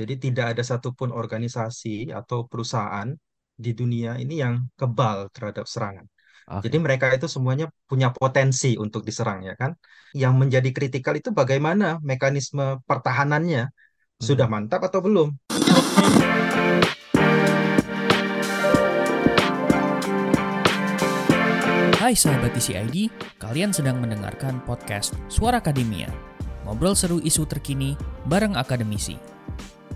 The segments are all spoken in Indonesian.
Jadi tidak ada satupun organisasi atau perusahaan di dunia ini yang kebal terhadap serangan. Jadi Oke. mereka itu semuanya punya potensi untuk diserang ya kan. Yang menjadi kritikal itu bagaimana mekanisme pertahanannya sudah Mhm. mantap atau belum. Hai sahabat TCID, kalian sedang mendengarkan podcast Suara Akademia. Ngobrol seru isu terkini bareng akademisi.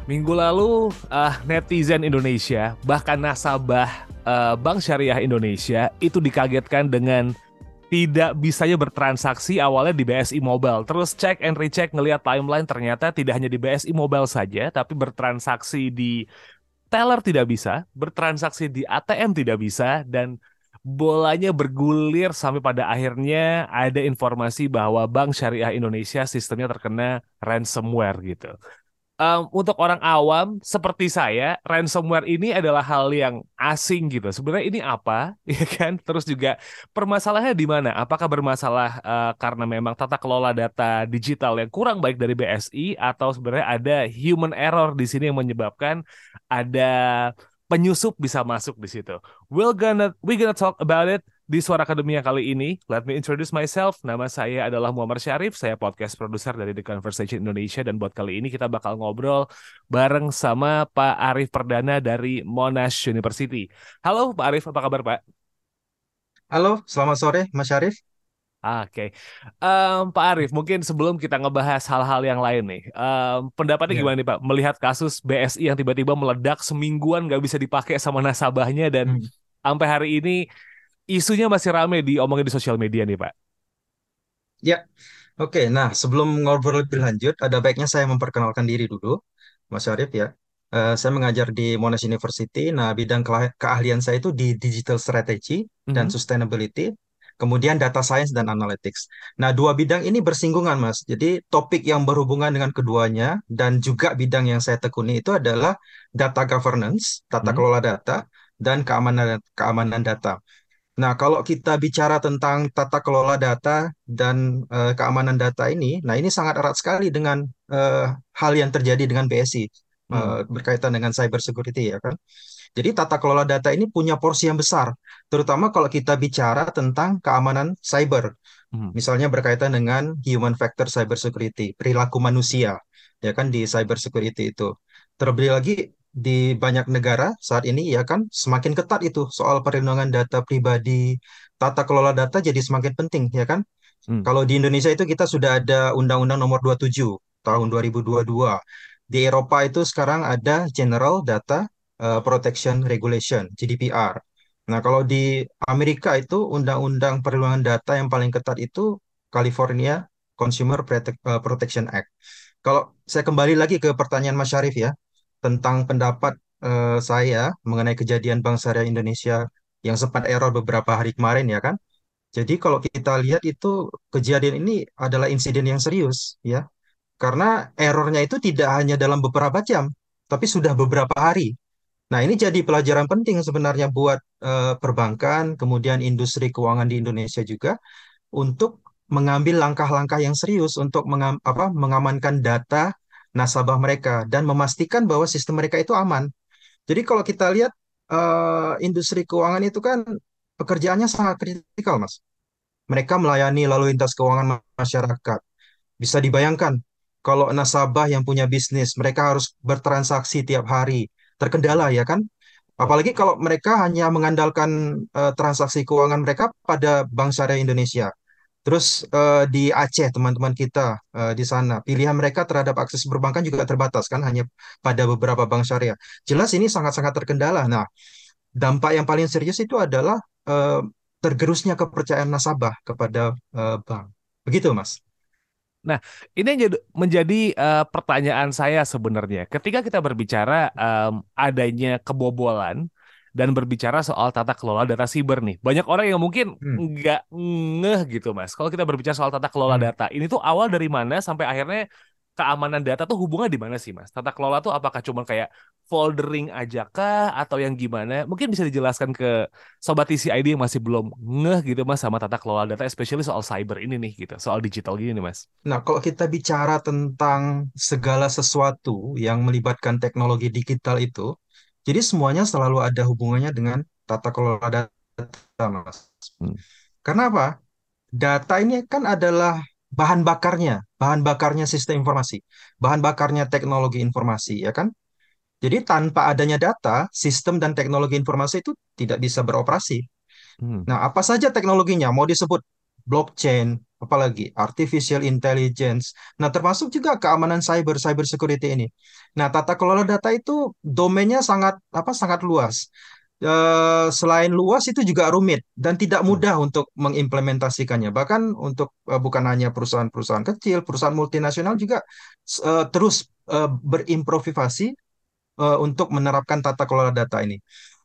Minggu lalu uh, netizen Indonesia bahkan nasabah uh, Bank Syariah Indonesia itu dikagetkan dengan tidak bisanya bertransaksi awalnya di BSI Mobile. Terus cek and recheck ngelihat timeline ternyata tidak hanya di BSI Mobile saja tapi bertransaksi di teller tidak bisa, bertransaksi di ATM tidak bisa dan bolanya bergulir sampai pada akhirnya ada informasi bahwa Bank Syariah Indonesia sistemnya terkena ransomware gitu. Um, untuk orang awam seperti saya, ransomware ini adalah hal yang asing gitu. Sebenarnya ini apa, ya kan? Terus juga permasalahannya di mana? Apakah bermasalah uh, karena memang tata kelola data digital yang kurang baik dari BSI atau sebenarnya ada human error di sini yang menyebabkan ada penyusup bisa masuk di situ. We're gonna we gonna talk about it di Suara Akademia kali ini. Let me introduce myself. Nama saya adalah Muhammad Syarif. Saya podcast produser dari The Conversation Indonesia dan buat kali ini kita bakal ngobrol bareng sama Pak Arif Perdana dari Monash University. Halo Pak Arif, apa kabar Pak? Halo, selamat sore Mas Syarif. Oke, um, Pak Arif, mungkin sebelum kita ngebahas hal-hal yang lain nih, um, pendapatnya Ya. gimana nih Pak? Melihat kasus BSI yang tiba-tiba meledak semingguan nggak bisa dipakai sama nasabahnya dan Hmm. sampai hari ini isunya masih rame diomongin di sosial media nih Pak. Ya, oke. Nah, sebelum ngobrol lebih lanjut, ada baiknya saya memperkenalkan diri dulu, Mas Syarif ya. Eh, saya mengajar di Monash University. Nah, bidang keahlian saya itu di digital strategy dan Mhm. sustainability, kemudian data science dan analytics. Nah, dua bidang ini bersinggungan, Mas. Jadi, topik yang berhubungan dengan keduanya dan juga bidang yang saya tekuni itu adalah data governance, tata Mhm. kelola data, dan keamanan keamanan data. Nah, kalau kita bicara tentang tata kelola data dan eh, keamanan data ini, nah ini sangat erat sekali dengan eh, hal yang terjadi dengan BSI eh, berkaitan dengan cyber security ya kan. Jadi tata kelola data ini punya porsi yang besar, terutama kalau kita bicara tentang keamanan cyber, Mhm. misalnya berkaitan dengan human factor cyber security, perilaku manusia, ya kan di cyber security itu. Terlebih lagi di banyak negara saat ini ya kan semakin ketat itu soal perlindungan data pribadi, tata kelola data jadi semakin penting ya kan. Mhm. Kalau di Indonesia itu kita sudah ada Undang-Undang Nomor 27 tahun 2022. Di Eropa itu sekarang ada General Data eh, Protection Regulation, GDPR. Nah, kalau di Amerika itu Undang-Undang Perlindungan Data yang paling ketat itu California Consumer eh, Protection Act. Kalau saya kembali lagi ke pertanyaan Mas Syarif ya, tentang pendapat eh, saya mengenai kejadian Bank Syariah Indonesia yang sempat error beberapa hari kemarin ya kan. Jadi kalau kita lihat itu kejadian ini adalah insiden yang serius ya. Karena errornya itu tidak hanya dalam beberapa jam, tapi sudah beberapa hari. Nah, ini jadi pelajaran penting sebenarnya buat eh, perbankan, kemudian industri keuangan di Indonesia juga untuk mengambil langkah-langkah yang serius untuk mengam- apa, mengamankan data nasabah mereka dan memastikan bahwa sistem mereka itu aman. Jadi kalau kita lihat eh, industri keuangan itu kan pekerjaannya sangat kritikal, Mas. Mereka melayani lalu lintas keuangan ma- masyarakat. Bisa dibayangkan kalau nasabah yang punya bisnis, mereka harus bertransaksi tiap hari, terkendala ya kan? Apalagi kalau mereka hanya mengandalkan eh, transaksi keuangan mereka pada Bank Syariah Indonesia. Terus eh, di Aceh teman-teman kita eh, di sana pilihan mereka terhadap akses perbankan juga terbatas kan hanya pada beberapa bank syariah. Jelas ini sangat-sangat terkendala. Nah, dampak yang paling serius itu adalah eh, tergerusnya kepercayaan nasabah kepada eh, bank. Begitu, Mas. Nah, ini yang jadi- menjadi uh, pertanyaan saya sebenarnya. Ketika kita berbicara um, adanya kebobolan dan berbicara soal tata kelola data siber nih, banyak orang yang mungkin Hmm, nggak ngeh gitu, Mas. Kalau kita berbicara soal tata kelola hmm, data, ini tuh awal dari mana sampai akhirnya keamanan data tuh hubungan di mana sih, Mas? Tata kelola tuh apakah cuma kayak foldering aja kah atau yang gimana? Mungkin bisa dijelaskan ke sobat TCID yang masih belum ngeh gitu Mas sama tata kelola data, especially soal cyber ini nih gitu, soal digital gini nih Mas. Nah, kalau kita bicara tentang segala sesuatu yang melibatkan teknologi digital itu, jadi semuanya selalu ada hubungannya dengan tata kelola data, Mas. Hmm. Karena apa? Data ini kan adalah bahan bakarnya, bahan bakarnya sistem informasi, bahan bakarnya teknologi informasi, ya kan? Jadi tanpa adanya data, sistem dan teknologi informasi itu tidak bisa beroperasi. Hmm. Nah, apa saja teknologinya? Mau disebut blockchain, apalagi artificial intelligence. Nah, termasuk juga keamanan cyber, cyber security ini. Nah, tata kelola data itu domainnya sangat apa sangat luas. Eh, selain luas itu juga rumit dan tidak Hmm. mudah untuk mengimplementasikannya. Bahkan untuk eh, bukan hanya perusahaan-perusahaan kecil, perusahaan multinasional juga eh, terus eh, berimprovisasi eh, untuk menerapkan tata kelola data ini.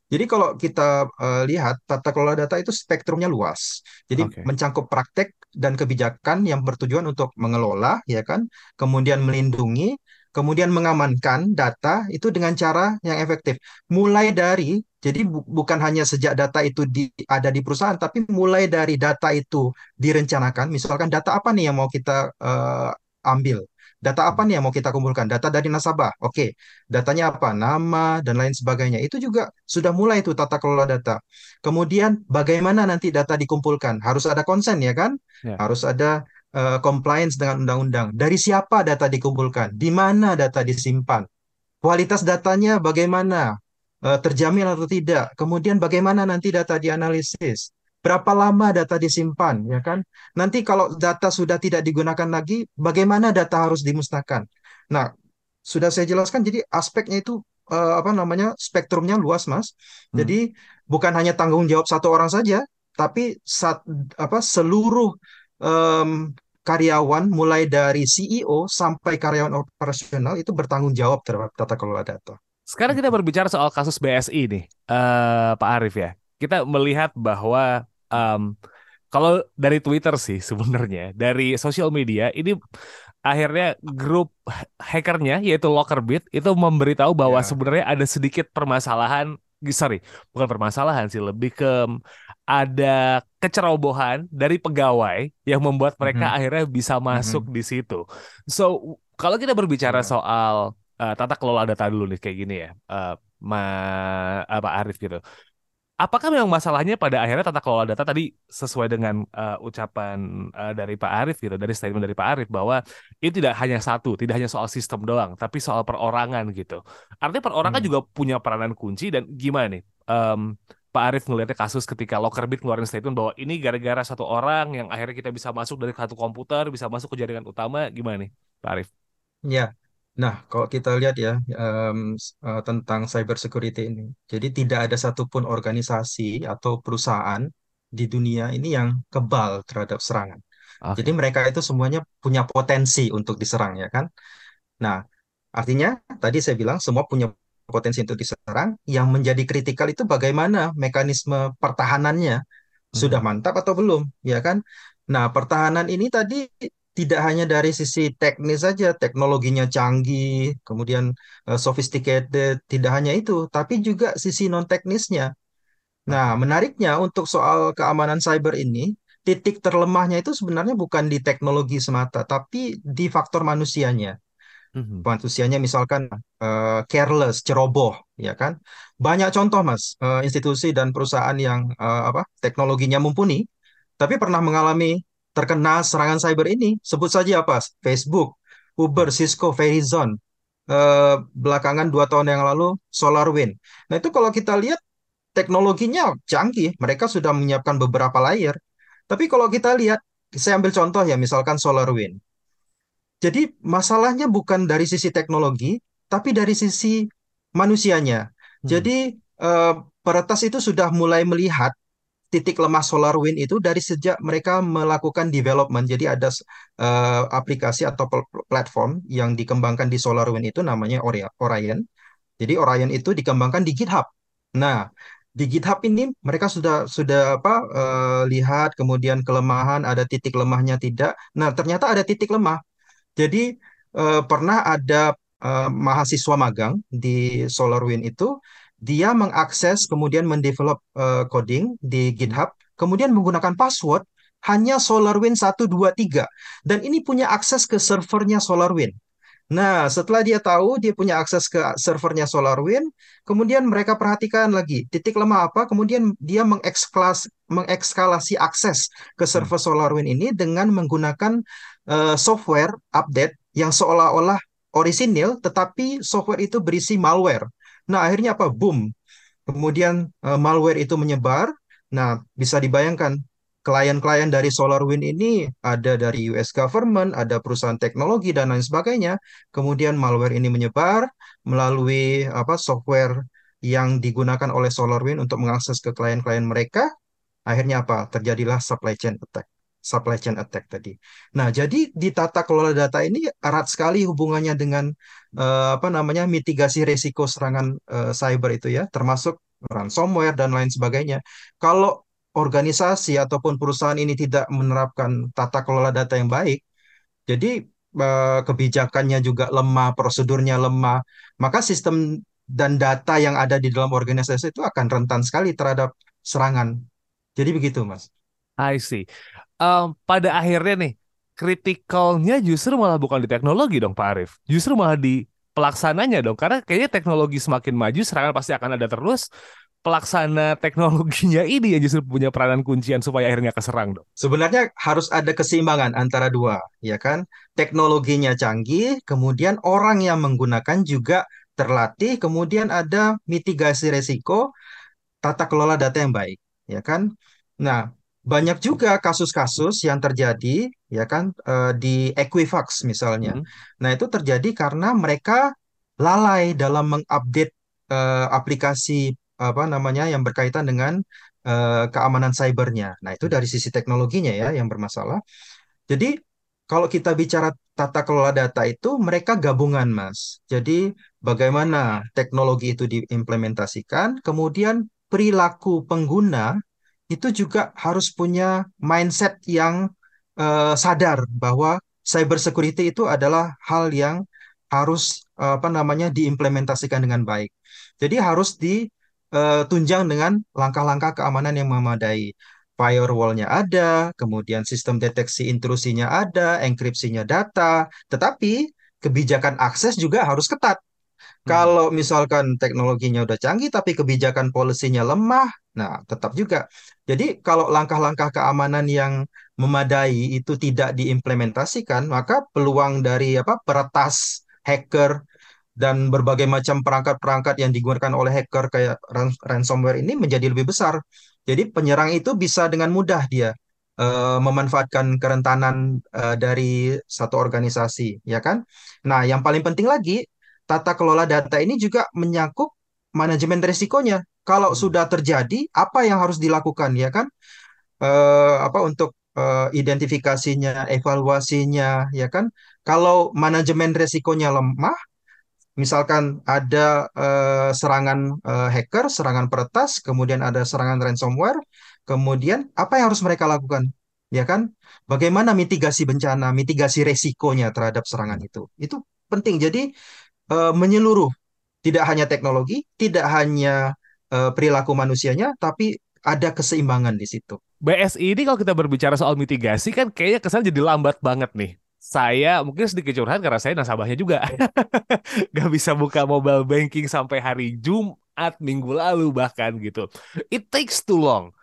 Jadi kalau kita eh, lihat tata kelola data itu spektrumnya luas. Jadi Oke. mencangkup praktek dan kebijakan yang bertujuan untuk mengelola, ya kan, kemudian melindungi, kemudian mengamankan data itu dengan cara yang efektif. Mulai dari jadi bu- bukan hanya sejak data itu di, ada di perusahaan, tapi mulai dari data itu direncanakan. Misalkan data apa nih yang mau kita eh, ambil? Data apa nih yang mau kita kumpulkan? Data dari nasabah. Oke, datanya apa? Nama dan lain sebagainya. Itu juga sudah mulai itu tata kelola data. Kemudian bagaimana nanti data dikumpulkan? Harus ada konsen ya kan? Ya. Harus ada eh, compliance dengan undang-undang. Dari siapa data dikumpulkan? Di mana data disimpan? Kualitas datanya bagaimana? Eh, terjamin atau tidak? Kemudian bagaimana nanti data dianalisis? Berapa lama data disimpan, ya kan? Nanti kalau data sudah tidak digunakan lagi, bagaimana data harus dimusnahkan? Nah, sudah saya jelaskan, jadi aspeknya itu eh, apa namanya spektrumnya luas, Mas. Hmm. Jadi bukan hanya tanggung jawab satu orang saja, tapi sat, apa seluruh em, karyawan mulai dari CEO sampai karyawan operasional itu bertanggung jawab terhadap tata kelola data. Sekarang kita berbicara soal kasus BSI nih, eh, Pak Arief ya. Kita melihat bahwa em, kalau dari Twitter sih sebenarnya, dari sosial media ini akhirnya grup hackernya yaitu Lockerbit itu memberitahu bahwa Ya. sebenarnya ada sedikit permasalahan, sorry, bukan permasalahan sih, lebih ke ada kecerobohan dari pegawai yang membuat mereka Mhm. akhirnya bisa masuk di situ. So kalau kita berbicara Ya. soal eh, tata kelola data dulu nih kayak gini ya, eh, Ma, apa Arif gitu. Apakah memang masalahnya pada akhirnya tata kelola data tadi sesuai dengan eh, ucapan eh, dari Pak Arif gitu, dari statement dari Pak Arif bahwa ini tidak hanya satu, tidak hanya soal sistem doang, tapi soal perorangan gitu. Artinya perorangan Hmm. juga punya peranan kunci dan gimana nih? Em, Pak Arif ngelihatnya kasus ketika Lockerbit ngeluarin statement bahwa ini gara-gara satu orang yang akhirnya kita bisa masuk dari satu komputer, bisa masuk ke jaringan utama, gimana nih, Pak Arif? Ya, nah kalau kita lihat ya em, s- eh, tentang cyber security ini, jadi tidak ada satupun organisasi atau perusahaan di dunia ini yang kebal terhadap serangan. Jadi Oke. mereka itu semuanya punya potensi untuk diserang ya kan. Nah, artinya tadi saya bilang semua punya potensi untuk diserang. Yang menjadi kritikal itu bagaimana mekanisme pertahanannya sudah Mhm. mantap atau belum, ya kan? Nah, pertahanan ini tadi tidak hanya dari sisi teknis saja, teknologinya canggih, kemudian eh, sophisticated, tidak hanya itu, tapi juga sisi non teknisnya. Nah, menariknya untuk soal keamanan cyber ini, titik terlemahnya itu sebenarnya bukan di teknologi semata, tapi di faktor manusianya. Mhm. Manusianya misalkan eh, careless, ceroboh, ya kan? Banyak contoh, Mas, eh, institusi dan perusahaan yang eh, apa teknologinya mumpuni, tapi pernah mengalami terkena serangan cyber ini. Sebut saja apa? Facebook, Uber, Cisco, Verizon. Eh, belakangan dua tahun yang lalu, SolarWinds. Nah, itu kalau kita lihat teknologinya canggih, mereka sudah menyiapkan beberapa layer. Tapi kalau kita lihat, saya ambil contoh ya, misalkan SolarWinds. Jadi masalahnya bukan dari sisi teknologi, tapi dari sisi manusianya. Hmm. Jadi eh, peretas itu sudah mulai melihat titik lemah SolarWinds itu dari sejak mereka melakukan development. Jadi ada eh, aplikasi atau pl- platform yang dikembangkan di SolarWinds itu namanya Ori- Orion. Jadi Orion itu dikembangkan di GitHub. Nah, di GitHub ini mereka sudah sudah apa eh, lihat kemudian kelemahan, ada titik lemahnya tidak. Nah, ternyata ada titik lemah. Jadi eh, pernah ada eh, mahasiswa magang di SolarWind itu dia mengakses kemudian mendevelop eh, coding di GitHub, kemudian menggunakan password hanya SolarWind 123 dan ini punya akses ke servernya SolarWind. Nah, setelah dia tahu dia punya akses ke servernya SolarWind, kemudian mereka perhatikan lagi titik lemah apa, kemudian dia mengekskelas, mengekskalasi akses ke server SolarWind ini dengan menggunakan eh, software update yang seolah-olah orisinil, tetapi software itu berisi malware. Nah, akhirnya apa? Boom. Kemudian eh, malware itu menyebar. Nah, bisa dibayangkan klien-klien dari SolarWind ini ada dari US government, ada perusahaan teknologi dan lain sebagainya. Kemudian malware ini menyebar melalui apa software yang digunakan oleh SolarWind untuk mengakses ke klien-klien mereka. Akhirnya apa? Terjadilah supply chain attack. Supply chain attack tadi. Nah, jadi di tata kelola data ini erat sekali hubungannya dengan eh, apa namanya mitigasi risiko serangan eh, cyber itu ya, termasuk ransomware dan lain sebagainya. Kalau organisasi ataupun perusahaan ini tidak menerapkan tata kelola data yang baik, jadi eh, kebijakannya juga lemah, prosedurnya lemah, maka sistem dan data yang ada di dalam organisasi itu akan rentan sekali terhadap serangan. Jadi begitu, Mas. I see. Em, pada akhirnya nih, kritikalnya justru malah bukan di teknologi dong, Pak Arief. Justru malah di pelaksananya dong. Karena kayaknya teknologi semakin maju, serangan pasti akan ada terus. Pelaksana teknologinya ini yang justru punya peranan kuncian supaya akhirnya keserang dong. Sebenarnya harus ada keseimbangan antara dua, ya kan? Teknologinya canggih, kemudian orang yang menggunakan juga terlatih, kemudian ada mitigasi resiko, tata kelola data yang baik, ya kan? Nah, banyak juga kasus-kasus yang terjadi, ya kan, eh, di Equifax misalnya. Hmm. Nah, itu terjadi karena mereka lalai dalam mengupdate eh, aplikasi apa namanya yang berkaitan dengan eh, keamanan cybernya. Nah, itu dari sisi teknologinya ya yang bermasalah. Jadi, kalau kita bicara tata kelola data itu, mereka gabungan, Mas. Jadi, bagaimana teknologi itu diimplementasikan, kemudian perilaku pengguna itu juga harus punya mindset yang eh, sadar bahwa cyber security itu adalah hal yang harus eh, apa namanya diimplementasikan dengan baik. Jadi harus ditunjang dengan langkah-langkah keamanan yang memadai. Firewall-nya ada, kemudian sistem deteksi intrusinya ada, enkripsinya data, tetapi kebijakan akses juga harus ketat. Hmm. Kalau misalkan teknologinya udah canggih tapi kebijakan polisinya lemah, nah tetap juga. Jadi kalau langkah-langkah keamanan yang memadai itu tidak diimplementasikan, maka peluang dari apa peretas hacker dan berbagai macam perangkat-perangkat yang digunakan oleh hacker kayak ran- ransomware ini menjadi lebih besar. Jadi penyerang itu bisa dengan mudah dia eh, memanfaatkan kerentanan eh, dari satu organisasi, ya kan? Nah, yang paling penting lagi tata kelola data ini juga menyangkut manajemen risikonya. Kalau Hmm. sudah terjadi, apa yang harus dilakukan, ya kan? Eh, apa untuk eh, identifikasinya, evaluasinya, ya kan? Kalau manajemen risikonya lemah, misalkan ada eh, serangan hacker, serangan peretas, kemudian ada serangan ransomware, kemudian apa yang harus mereka lakukan? Ya kan? Bagaimana mitigasi bencana, mitigasi resikonya terhadap serangan itu? Itu penting. Jadi eh, menyeluruh, tidak hanya teknologi, tidak hanya eh, perilaku manusianya, tapi ada keseimbangan di situ. BSI ini kalau kita berbicara soal mitigasi kan kayaknya kesan jadi lambat banget nih. Saya mungkin sedikit curhat karena saya nasabahnya juga. Gak bisa buka mobile banking sampai hari Jumat minggu lalu bahkan gitu. It takes too long.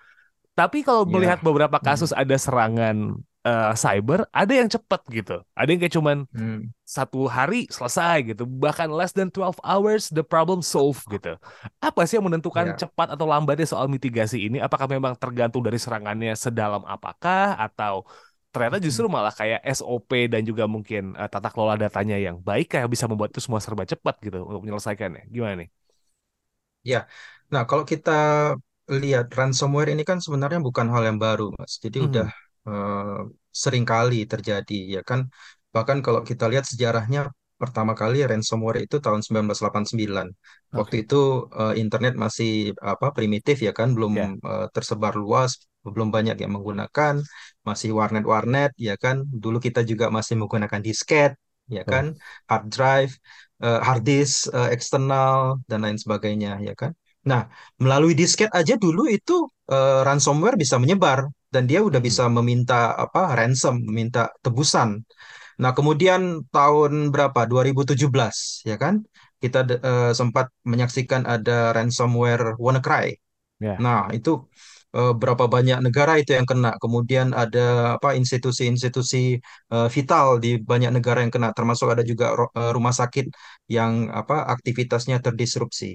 Tapi kalau melihat Ya, beberapa hmm, kasus ada serangan eh, cyber, ada yang cepat gitu. Ada yang kayak cuman hmm, satu hari selesai gitu. Bahkan less than 12 hours the problem solved gitu. Apa sih yang menentukan ya. cepat atau lambatnya soal mitigasi ini? Apakah memang tergantung dari serangannya sedalam apakah atau ternyata justru Hmm. malah kayak SOP dan juga mungkin eh, tata kelola datanya yang baik kayak bisa membuat itu semua serba cepat gitu untuk menyelesaikannya. Gimana nih? Ya, nah kalau kita lihat ransomware ini kan sebenarnya bukan hal yang baru, Mas. Jadi udah Eh, sering kali terjadi, ya kan? Bahkan kalau kita lihat sejarahnya, pertama kali ransomware itu tahun 1989. Waktu Oke. itu eh, internet masih apa primitif ya kan, belum Ya. eh, tersebar luas, belum banyak yang menggunakan, masih warnet-warnet ya kan. Dulu kita juga masih menggunakan disket, ya Tuh. kan, hard drive, eh, hard disk eh, eksternal dan lain sebagainya, ya kan. Nah, melalui disket aja dulu itu eh, ransomware bisa menyebar dan dia udah Hmm. bisa meminta apa ransom, meminta tebusan. Nah, kemudian tahun berapa? 2017, ya kan? Kita eh, sempat menyaksikan ada ransomware WannaCry. Ya. Nah, itu eh, berapa banyak negara itu yang kena. Kemudian ada apa institusi-institusi eh, vital di banyak negara yang kena, termasuk ada juga eh, rumah sakit yang apa aktivitasnya terdisrupsi.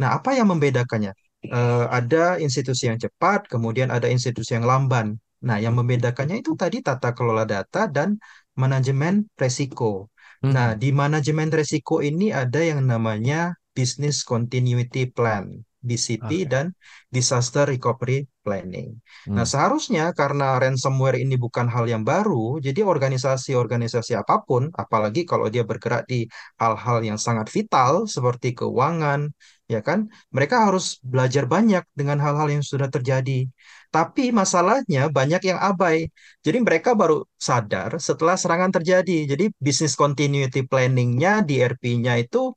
Nah, apa yang membedakannya? Eh, ada institusi yang cepat, kemudian ada institusi yang lamban. Nah, yang membedakannya itu tadi tata kelola data dan manajemen resiko. Nah, Hmm. di manajemen resiko ini ada yang namanya Business Continuity Plan, BCP, Oke. dan Disaster Recovery Planning. Nah, Hmm. seharusnya karena ransomware ini bukan hal yang baru, jadi organisasi-organisasi apa pun, apalagi kalau dia bergerak di hal-hal yang sangat vital seperti keuangan, ya kan? Mereka harus belajar banyak dengan hal-hal yang sudah terjadi. Tapi masalahnya banyak yang abai. Jadi mereka baru sadar setelah serangan terjadi. Jadi business continuity planning-nya, DRP-nya itu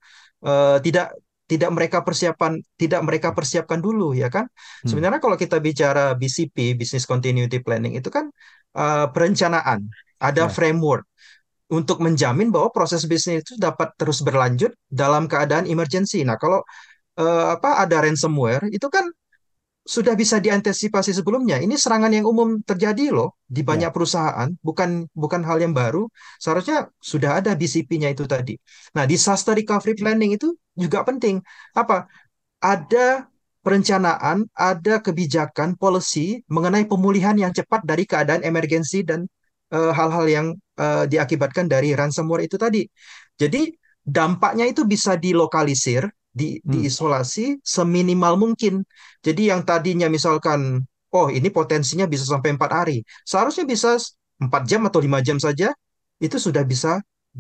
eh, tidak tidak mereka persiapan tidak mereka persiapkan dulu ya kan. Hmm. Sebenarnya kalau kita bicara BCP, business continuity planning itu kan eh, perencanaan, ada Ya. framework untuk menjamin bahwa proses bisnis itu dapat terus berlanjut dalam keadaan emergency. Nah, kalau eh, apa ada ransomware itu kan sudah bisa diantisipasi sebelumnya. Ini serangan yang umum terjadi loh di Ya. banyak perusahaan, bukan bukan hal yang baru. Seharusnya sudah ada BCP-nya itu tadi. Nah, disaster recovery planning itu juga penting. Apa? Ada perencanaan, ada kebijakan, policy mengenai pemulihan yang cepat dari keadaan emergensi dan eh, hal-hal yang eh, diakibatkan dari ransomware itu tadi. Jadi dampaknya itu bisa dilokalisir, di, Hmm. diisolasi seminimal mungkin. Jadi yang tadinya misalkan, oh ini potensinya bisa sampai empat hari, seharusnya bisa empat jam atau lima jam saja, itu sudah bisa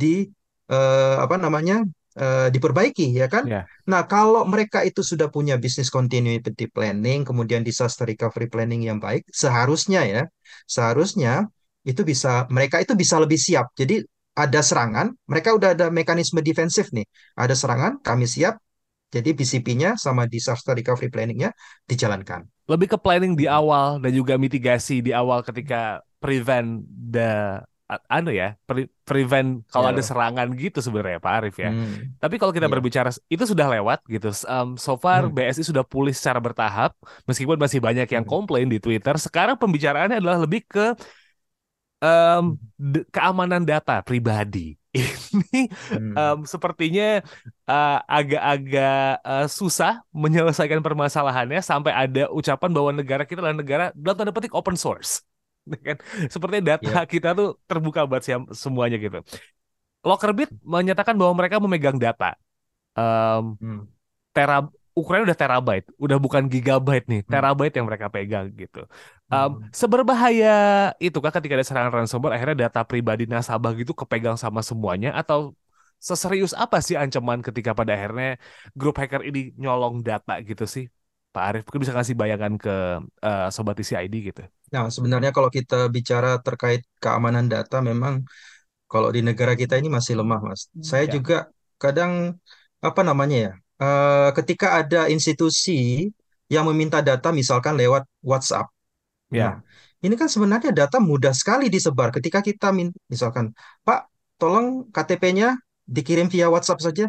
di eh, apa namanya eh, diperbaiki, ya kan? Ya. Nah, kalau mereka itu sudah punya business continuity planning, kemudian disaster recovery planning yang baik, seharusnya ya, seharusnya itu bisa mereka itu bisa lebih siap. Jadi ada serangan, mereka udah ada mekanisme defensif nih. Ada serangan, kami siap. Jadi BCP-nya sama disaster recovery planning-nya dijalankan. Lebih ke planning di awal dan juga mitigasi di awal ketika prevent the anu ya, pre- prevent kalau ada Ya. serangan gitu sebenarnya Pak Arif ya. Hmm, Tapi kalau kita iya. berbicara itu sudah lewat gitu. Um, so far Hmm. BSI sudah pulih secara bertahap meskipun masih banyak yang Hmm. komplain di Twitter. Sekarang pembicaraannya adalah lebih ke um, d- keamanan data pribadi. Ini Hmm. um, sepertinya uh, agak-agak uh, susah menyelesaikan permasalahannya sampai ada ucapan bahwa negara kita adalah negara dalam tanda petik open source. Kan? Sepertinya data Ya. kita tuh terbuka buat semuanya gitu. Lockerbit menyatakan bahwa mereka memegang data. Um, Hmm. tera ukurannya udah terabyte, udah bukan gigabyte nih, Hmm. terabyte yang mereka pegang gitu. Um, Hmm. seberbahaya itu kah ketika ada serangan ransomware akhirnya data pribadi nasabah gitu kepegang sama semuanya atau seserius apa sih ancaman ketika pada akhirnya grup hacker ini nyolong data gitu sih? Pak Arief mungkin bisa kasih bayangan ke eh, sobat TCID gitu. Nah, sebenarnya kalau kita bicara terkait keamanan data, memang kalau di negara kita ini masih lemah, Mas. Saya Ya. juga kadang apa namanya ya, eh, ketika ada institusi yang meminta data, misalkan lewat WhatsApp. Ya. Nah, ini kan sebenarnya data mudah sekali disebar. Ketika kita misalkan, Pak, tolong KTP-nya dikirim via WhatsApp saja.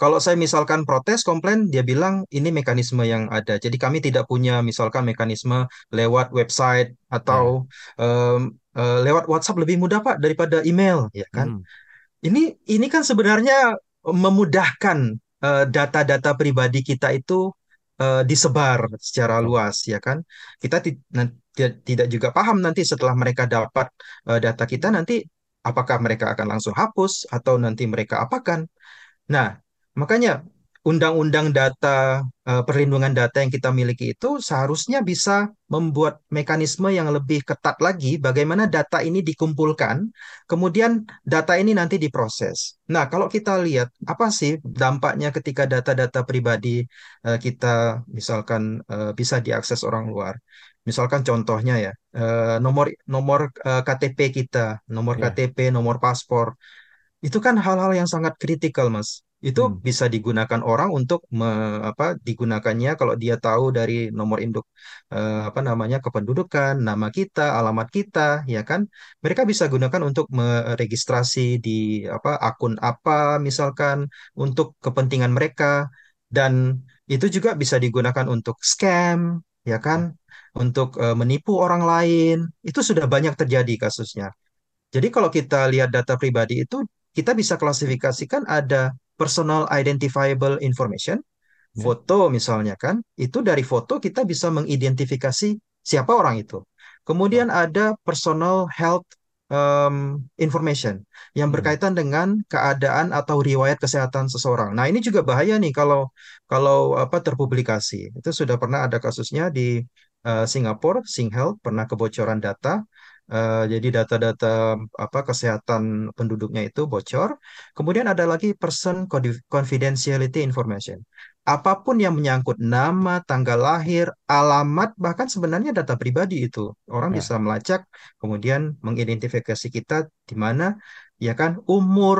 Kalau saya misalkan protes, komplain, dia bilang ini mekanisme yang ada. Jadi kami tidak punya misalkan mekanisme lewat website atau em, eh, lewat WhatsApp lebih mudah Pak daripada email, ya kan? Hmm. Ini ini kan sebenarnya memudahkan data-data pribadi kita itu eh, disebar secara luas, ya kan? Kita tidak juga paham nanti setelah mereka dapat eh, data kita nanti apakah mereka akan langsung hapus atau nanti mereka apakan. Nah, makanya undang-undang data eh, perlindungan data yang kita miliki itu seharusnya bisa membuat mekanisme yang lebih ketat lagi bagaimana data ini dikumpulkan, kemudian data ini nanti diproses. Nah, kalau kita lihat apa sih dampaknya ketika data-data pribadi eh, kita misalkan eh, bisa diakses orang luar. Misalkan contohnya ya, nomor nomor KTP kita, nomor Ya. KTP, nomor paspor Itu kan hal-hal yang sangat kritikal, Mas. Itu Hmm. bisa digunakan orang untuk me- apa digunakannya kalau dia tahu dari nomor induk eh, apa namanya kependudukan, nama kita, alamat kita, ya kan? Mereka bisa gunakan untuk meregistrasi di apa akun apa misalkan untuk kepentingan mereka dan itu juga bisa digunakan untuk scam, ya kan? Untuk eh, menipu orang lain. Itu sudah banyak terjadi kasusnya. Jadi kalau kita lihat data pribadi itu, kita bisa klasifikasikan ada personal identifiable information, Ya. foto misalnya kan, itu dari foto kita bisa mengidentifikasi siapa orang itu. Kemudian ada personal health um, information yang Hmm. berkaitan dengan keadaan atau riwayat kesehatan seseorang. Nah, ini juga bahaya nih kalau kalau apa terpublikasi. Itu sudah pernah ada kasusnya di uh, Singapura, SingHealth pernah kebocoran data Eh, jadi data-data apa kesehatan penduduknya itu bocor. Kemudian ada lagi person confi- confidentiality information. Apa pun yang menyangkut nama, tanggal lahir, alamat, bahkan sebenarnya data pribadi itu orang Ya. bisa melacak, kemudian mengidentifikasi kita di mana, ya kan, umur,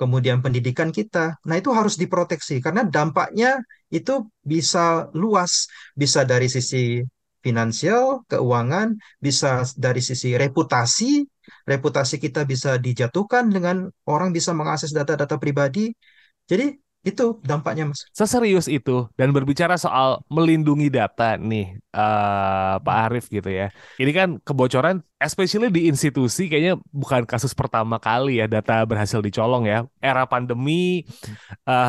kemudian pendidikan kita. Nah, itu harus diproteksi karena dampaknya itu bisa luas, bisa dari sisi finansial, keuangan, bisa dari sisi reputasi, reputasi kita bisa dijatuhkan dengan orang bisa mengakses data-data pribadi. Jadi itu dampaknya, Mas. Seserius itu dan berbicara soal melindungi data nih eh, Pak Arief gitu ya. Ini kan kebocoran especially di institusi kayaknya bukan kasus pertama kali ya data berhasil dicolong ya. Era pandemi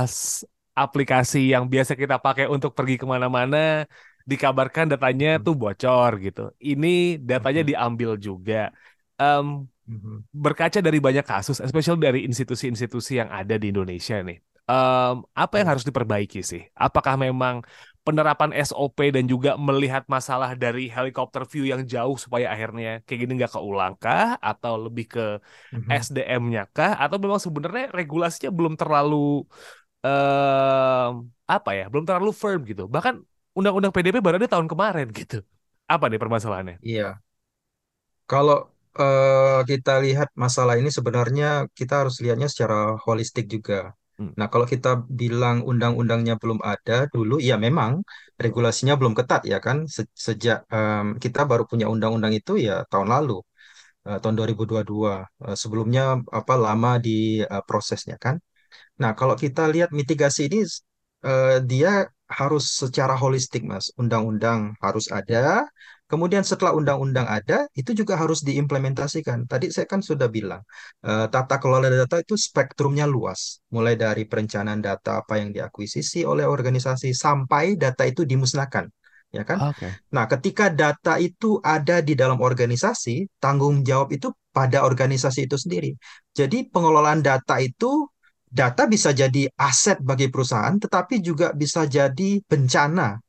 s- aplikasi yang biasa kita pakai untuk pergi ke mana-mana dikabarkan datanya Mhm, tuh bocor gitu. Ini datanya mhm, diambil juga. Mhm, berkaca dari banyak kasus, especially dari institusi-institusi yang ada di Indonesia nih, em, apa yang harus diperbaiki sih? Apakah memang penerapan SOP dan juga melihat masalah dari helikopter view yang jauh supaya akhirnya kayak gini nggak keulang kah? Atau lebih ke. SDM-nya kah? Atau memang sebenarnya regulasinya belum terlalu em, apa ya? Belum terlalu firm gitu. Bahkan undang-undang PDP baru ada tahun kemarin gitu. Apa nih permasalahannya? Iya, kalau eh, kita lihat masalah ini sebenarnya kita harus lihatnya secara holistik juga. Hmm, Nah, kalau kita bilang undang-undangnya belum ada dulu, ya memang regulasinya belum ketat ya kan. Se- Sejak em, kita baru punya undang-undang itu ya tahun lalu, eh, tahun 2022. Eh, sebelumnya apa lama di eh, prosesnya kan. Nah, kalau kita lihat mitigasi ini, eh, dia harus secara holistik, Mas. Undang-undang harus ada. Kemudian setelah undang-undang ada, itu juga harus diimplementasikan. Tadi saya kan sudah bilang, eh, tata kelola data itu spektrumnya luas. Mulai dari perencanaan data apa yang diakuisisi oleh organisasi sampai data itu dimusnahkan. Ya kan? Oke. Nah, ketika data itu ada di dalam organisasi, tanggung jawab itu pada organisasi itu sendiri. Jadi pengelolaan data itu data bisa jadi aset bagi perusahaan, tetapi juga bisa jadi bencana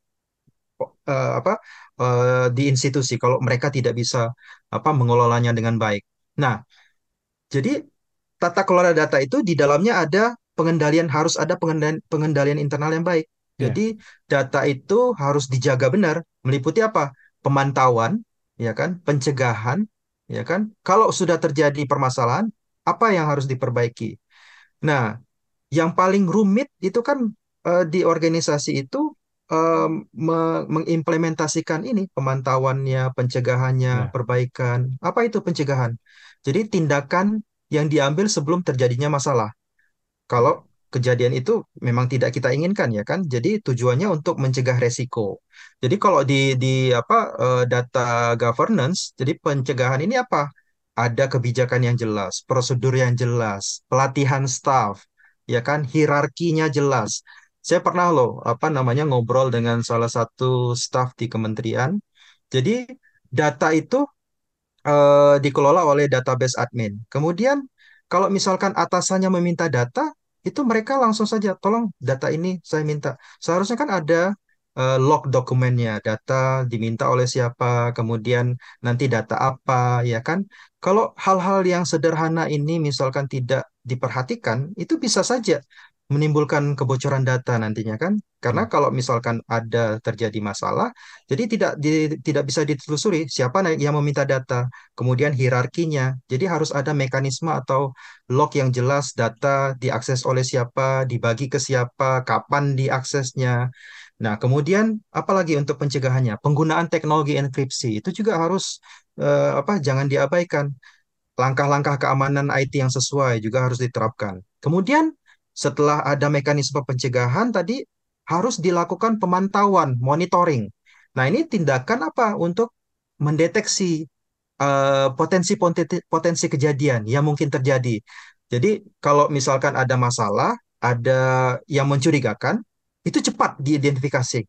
eh, apa eh, di institusi kalau mereka tidak bisa apa mengelolanya dengan baik. Nah, jadi tata kelola data itu di dalamnya ada pengendalian harus ada pengendalian, pengendalian internal yang baik. Ya. Jadi data itu harus dijaga benar, meliputi apa? Pemantauan, ya kan? Pencegahan, ya kan? Kalau sudah terjadi permasalahan, apa yang harus diperbaiki? Nah, yang paling rumit itu kan eh, di organisasi itu em, me- mengimplementasikan ini pemantauannya, pencegahannya, Ya. perbaikan. Apa itu pencegahan? Jadi tindakan yang diambil sebelum terjadinya masalah. Kalau kejadian itu memang tidak kita inginkan ya kan. Jadi tujuannya untuk mencegah resiko. Jadi kalau di di apa eh, data governance, jadi pencegahan ini apa? Ada kebijakan yang jelas, prosedur yang jelas, pelatihan staff, ya kan, hierarkinya jelas. Saya pernah loh apa namanya ngobrol dengan salah satu staff di kementerian. Jadi data itu eh, dikelola oleh database admin. Kemudian kalau misalkan atasannya meminta data, itu mereka langsung saja, tolong data ini saya minta. Seharusnya kan ada eh, log dokumennya, data diminta oleh siapa, kemudian nanti data apa, ya kan? Kalau hal-hal yang sederhana ini misalkan tidak diperhatikan, itu bisa saja menimbulkan kebocoran data nantinya kan? Karena Hmm. kalau misalkan ada terjadi masalah, jadi tidak di- tidak bisa ditelusuri siapa yang meminta data, kemudian hierarkinya. Jadi harus ada mekanisme atau log yang jelas data diakses oleh siapa, dibagi ke siapa, kapan diaksesnya. Nah, kemudian apalagi untuk pencegahannya? Penggunaan teknologi enkripsi itu juga harus eh, apa? Jangan diabaikan langkah-langkah keamanan IT yang sesuai juga harus diterapkan. Kemudian, setelah ada mekanisme pencegahan tadi, harus dilakukan pemantauan, monitoring. Nah, ini tindakan apa untuk mendeteksi potensi-potensi potensi kejadian yang mungkin terjadi. Jadi, kalau misalkan ada masalah, ada yang mencurigakan, itu cepat diidentifikasi.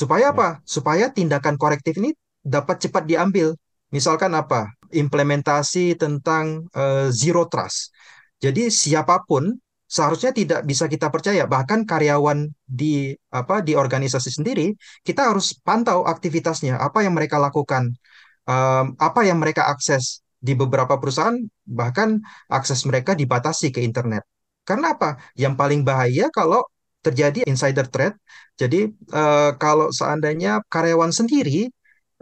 Supaya Ya. apa? Supaya tindakan korektif ini dapat cepat diambil. Misalkan apa? Implementasi tentang eh, zero trust. Jadi siapa pun seharusnya tidak bisa kita percaya. Bahkan karyawan di apa di organisasi sendiri, kita harus pantau aktivitasnya, apa yang mereka lakukan, em, apa yang mereka akses. Di beberapa perusahaan bahkan akses mereka dibatasi ke internet. Karena apa? Yang paling bahaya kalau terjadi insider threat jadi eh, kalau seandainya karyawan sendiri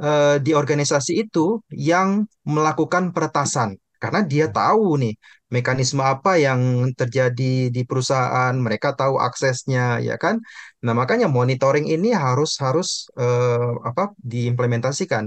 eh, di organisasi itu yang melakukan peretasan, karena dia tahu nih mekanisme apa yang terjadi di perusahaan, mereka tahu aksesnya, ya kan? Nah makanya monitoring ini harus harus eh, apa diimplementasikan.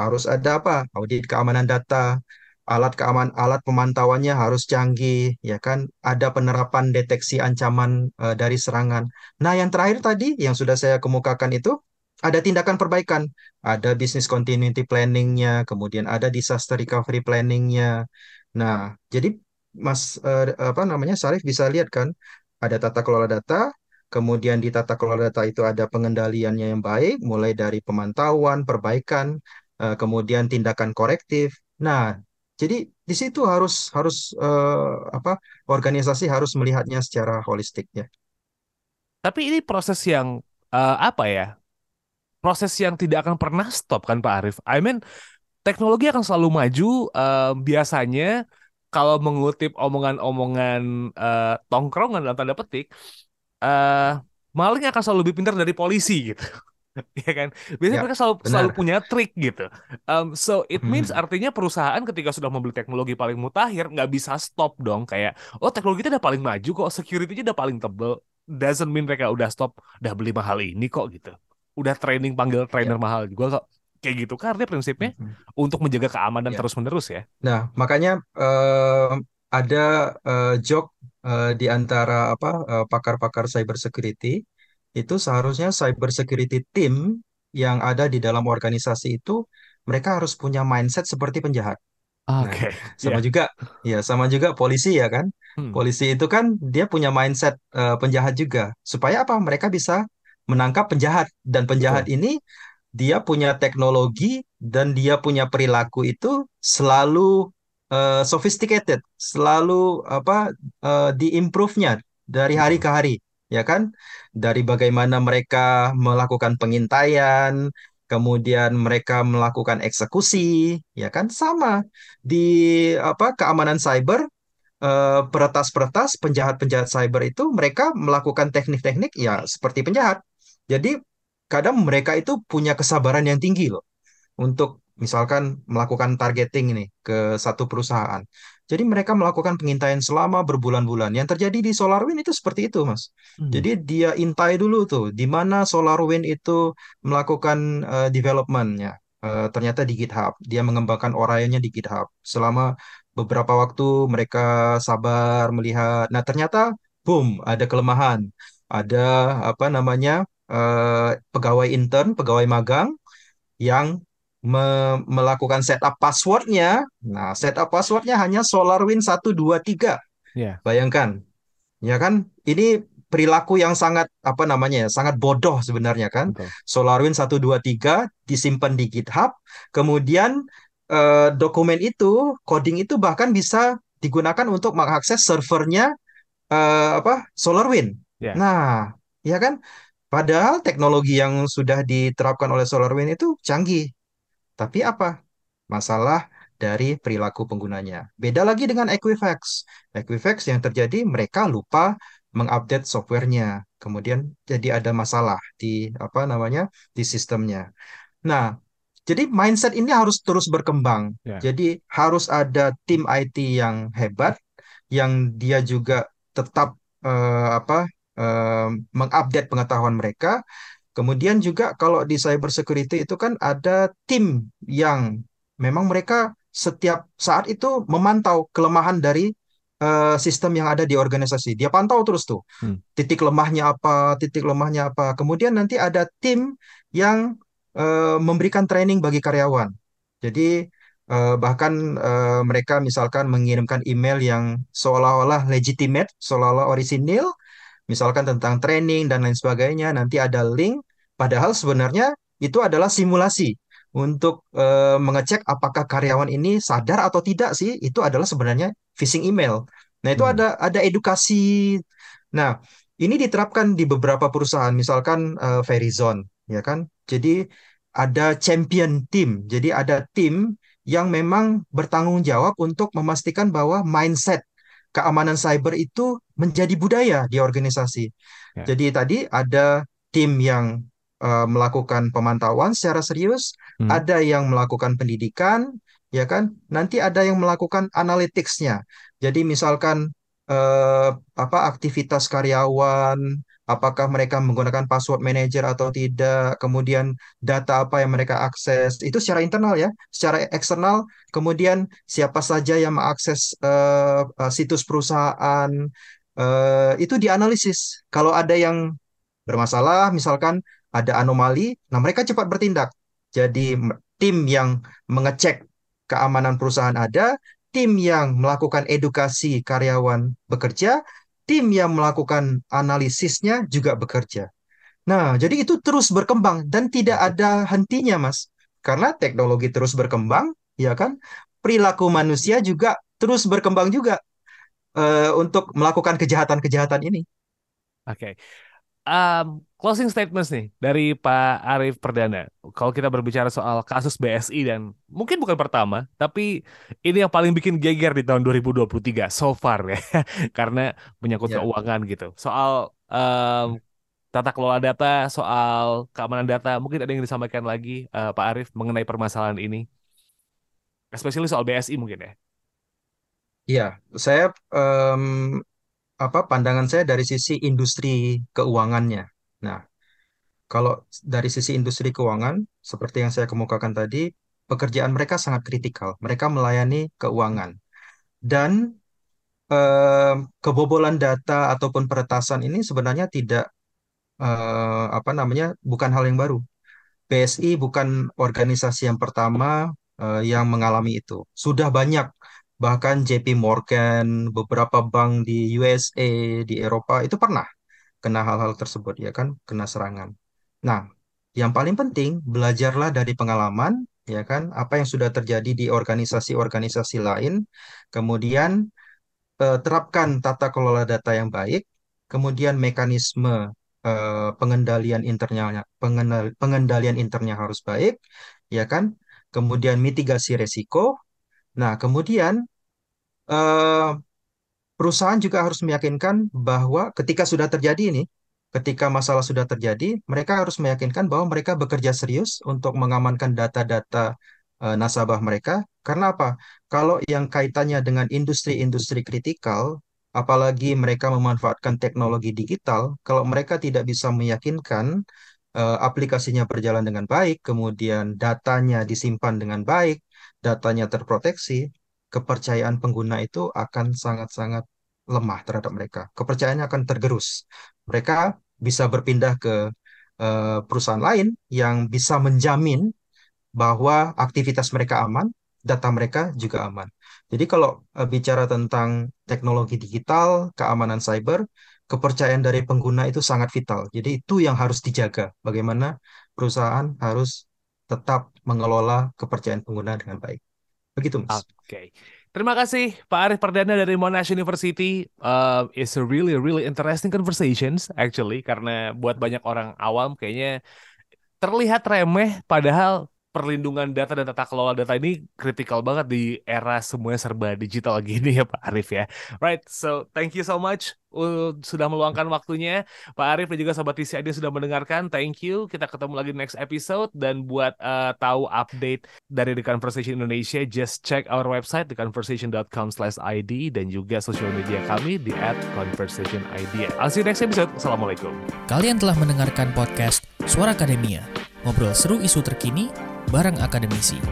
Harus ada apa? Audit keamanan data, alat keaman, alat pemantauannya harus canggih, ya kan? Ada penerapan deteksi ancaman eh, dari serangan. Nah, yang terakhir tadi yang sudah saya kemukakan itu ada tindakan perbaikan, ada business continuity planning-nya, kemudian ada disaster recovery planning-nya. Nah, jadi Mas eh, apa namanya Sarif bisa lihat kan, ada tata kelola data, kemudian di tata kelola data itu ada pengendaliannya yang baik, mulai dari pemantauan, perbaikan, eh, kemudian tindakan korektif. Nah, jadi di situ harus harus eh, apa organisasi harus melihatnya secara holistik ya. Tapi ini proses yang eh, apa ya? Proses yang tidak akan pernah stop kan Pak Arif? I mean, teknologi akan selalu maju. eh, biasanya kalau mengutip omongan-omongan tongkrongan dalam tanda petik, maling akan selalu lebih pintar dari polisi gitu. Ya kan? Biasanya Ya, mereka selalu selalu punya trik gitu. Um, so it means Hmm, artinya perusahaan ketika sudah membeli teknologi paling mutakhir nggak bisa stop dong kayak oh teknologi itu udah paling maju kok, security-nya udah paling tebel. Doesn't mean mereka udah stop, udah beli mahal ini kok gitu. Udah training panggil ya. trainer mahal juga kok. Kayak gitu kan artinya prinsipnya Mhm. untuk menjaga keamanan Ya. terus-menerus ya. Nah, makanya eh, ada eh, joke eh, di antara apa eh, pakar-pakar cyber security itu seharusnya cyber security team yang ada di dalam organisasi itu mereka harus punya mindset seperti penjahat. Nah, Oke, sama ya. juga ya sama juga polisi ya kan. Hmm, Polisi itu kan dia punya mindset eh, penjahat juga. Supaya apa? Mereka bisa menangkap penjahat dan penjahat betul. ini dia punya teknologi dan dia punya perilaku itu selalu eh, sophisticated, selalu apa eh, diimprove-nya dari hari Betul. ke hari, ya kan? Dari bagaimana mereka melakukan pengintaian, kemudian mereka melakukan eksekusi, ya kan? Sama di apa keamanan cyber eh, peretas-peretas, penjahat-penjahat cyber itu mereka melakukan teknik-teknik ya seperti penjahat. Jadi kadang mereka itu punya kesabaran yang tinggi loh untuk misalkan melakukan targeting ini ke satu perusahaan. Jadi mereka melakukan pengintaian selama berbulan-bulan. Yang terjadi di SolarWind itu seperti itu, Mas. Hmm, Jadi dia intai dulu tuh di mana SolarWind itu melakukan eh, development-nya. Eh, ternyata di GitHub. Dia mengembangkan Orion-nya di GitHub. Selama beberapa waktu mereka sabar melihat. Nah, ternyata boom, ada kelemahan. Ada apa namanya? eh, pegawai intern, pegawai magang yang me- melakukan setup passwordnya. Nah, setup passwordnya hanya SolarWind satu 2 3. ya, Bayangkan, ya kan? Ini perilaku yang sangat apa namanya ya, sangat bodoh sebenarnya kan. betul. SolarWind satu 2 3 disimpan di GitHub, kemudian eh, dokumen itu, coding itu bahkan bisa digunakan untuk mengakses servernya eh, apa? SolarWind. Ya. Nah, ya kan? Padahal teknologi yang sudah diterapkan oleh SolarWind itu canggih. Tapi apa? Masalah dari perilaku penggunanya. Beda lagi dengan Equifax. Equifax yang terjadi mereka lupa mengupdate softwarenya. Kemudian jadi ada masalah di apa namanya di sistemnya. Nah, jadi mindset ini harus terus berkembang. Ya. Jadi harus ada tim IT yang hebat, yang dia juga tetap eh, apa eh, mengupdate pengetahuan mereka. Kemudian juga kalau di cyber security itu kan ada tim yang memang mereka setiap saat itu memantau kelemahan dari eh, sistem yang ada di organisasi. Dia pantau terus tuh Hmm. titik lemahnya apa, titik lemahnya apa. Kemudian nanti ada tim yang eh, memberikan training bagi karyawan. Jadi eh, bahkan eh, mereka misalkan mengirimkan email yang seolah-olah legitimate, seolah-olah orisinil, misalkan tentang training dan lain sebagainya. Nanti ada link, padahal sebenarnya itu adalah simulasi untuk eh, mengecek apakah karyawan ini sadar atau tidak sih. Itu adalah sebenarnya phishing email. Nah, itu Hmm. ada ada edukasi. Nah, ini diterapkan di beberapa perusahaan, misalkan eh, Verizon, ya kan? Jadi ada champion team. Jadi ada tim yang memang bertanggung jawab untuk memastikan bahwa mindset keamanan cyber itu menjadi budaya di organisasi. Ya. Jadi tadi ada tim yang eh, melakukan pemantauan secara serius, Hmm. ada yang melakukan pendidikan, ya kan? Nanti ada yang melakukan analytics-nya. Jadi misalkan eh, apa aktivitas karyawan, apakah mereka menggunakan password manager atau tidak, kemudian data apa yang mereka akses, itu secara internal ya, secara eksternal, kemudian siapa saja yang mengakses eh, situs perusahaan, eh, itu dianalisis. Kalau ada yang bermasalah, misalkan ada anomali, nah mereka cepat bertindak. Jadi tim yang mengecek keamanan perusahaan ada, tim yang melakukan edukasi karyawan bekerja, tim yang melakukan analisisnya juga bekerja. Nah, jadi itu terus berkembang dan tidak ada hentinya, Mas. Karena teknologi terus berkembang, ya kan? Perilaku manusia juga terus berkembang juga eh, untuk melakukan kejahatan-kejahatan ini. Oke. Um, closing statements nih dari Pak Arief Perdana. Kalau kita berbicara soal kasus BSI dan mungkin bukan pertama, tapi ini yang paling bikin geger di tahun 2023 so far ya, karena menyangkut Ya. keuangan gitu. Soal um, tata kelola data, soal keamanan data, mungkin ada yang disampaikan lagi uh, Pak Arief mengenai permasalahan ini, especially soal BSI mungkin ya. Iya, saya em, apa pandangan saya dari sisi industri keuangannya. Nah, kalau dari sisi industri keuangan, seperti yang saya kemukakan tadi, pekerjaan mereka sangat kritikal. Mereka melayani keuangan dan em, kebobolan data ataupun peretasan ini sebenarnya tidak eh, apa namanya bukan hal yang baru. BSI bukan organisasi yang pertama eh, yang mengalami itu. Sudah banyak, bahkan JP Morgan, beberapa bank di USA, di Eropa itu pernah kena hal-hal tersebut, ya kan, kena serangan. Nah, yang paling penting belajarlah dari pengalaman, ya kan, apa yang sudah terjadi di organisasi-organisasi lain, kemudian eh, terapkan tata kelola data yang baik, kemudian mekanisme eh, pengendalian internalnya, pengendal- pengendalian internya harus baik, ya kan? Kemudian mitigasi resiko. Nah, kemudian eh, perusahaan juga harus meyakinkan bahwa ketika sudah terjadi ini, ketika masalah sudah terjadi, mereka harus meyakinkan bahwa mereka bekerja serius untuk mengamankan data-data eh, nasabah mereka. Karena apa? Kalau yang kaitannya dengan industri-industri kritikal, apalagi mereka memanfaatkan teknologi digital, kalau mereka tidak bisa meyakinkan eh, aplikasinya berjalan dengan baik, kemudian datanya disimpan dengan baik, datanya terproteksi, kepercayaan pengguna itu akan sangat-sangat lemah terhadap mereka. Kepercayaannya akan tergerus. Mereka bisa berpindah ke eh, perusahaan lain yang bisa menjamin bahwa aktivitas mereka aman, data mereka juga aman. Jadi kalau eh, bicara tentang teknologi digital, keamanan cyber, kepercayaan dari pengguna itu sangat vital. Jadi itu yang harus dijaga. Bagaimana perusahaan harus tetap mengelola kepercayaan pengguna dengan baik. Begitu, Mas. Oke. Terima kasih Pak Arief Perdana dari Monash University. Uh, it's a really really interesting conversations actually karena buat banyak orang awam kayaknya terlihat remeh padahal perlindungan data dan tata kelola data ini kritikal banget di era semuanya serba digital gini ya Pak Arif ya. Right, so thank you so much uh, sudah meluangkan waktunya. Pak Arif dan juga Sobat TCID sudah mendengarkan. Thank you. Kita ketemu lagi next episode. Dan buat uh, tahu update dari The Conversation Indonesia, just check our website theconversation.com slash ID dan juga sosial media kami di at conversationid. I'll see you next episode. Assalamualaikum. Kalian telah mendengarkan podcast Suara Akademia. Ngobrol seru isu terkini bareng akademisi.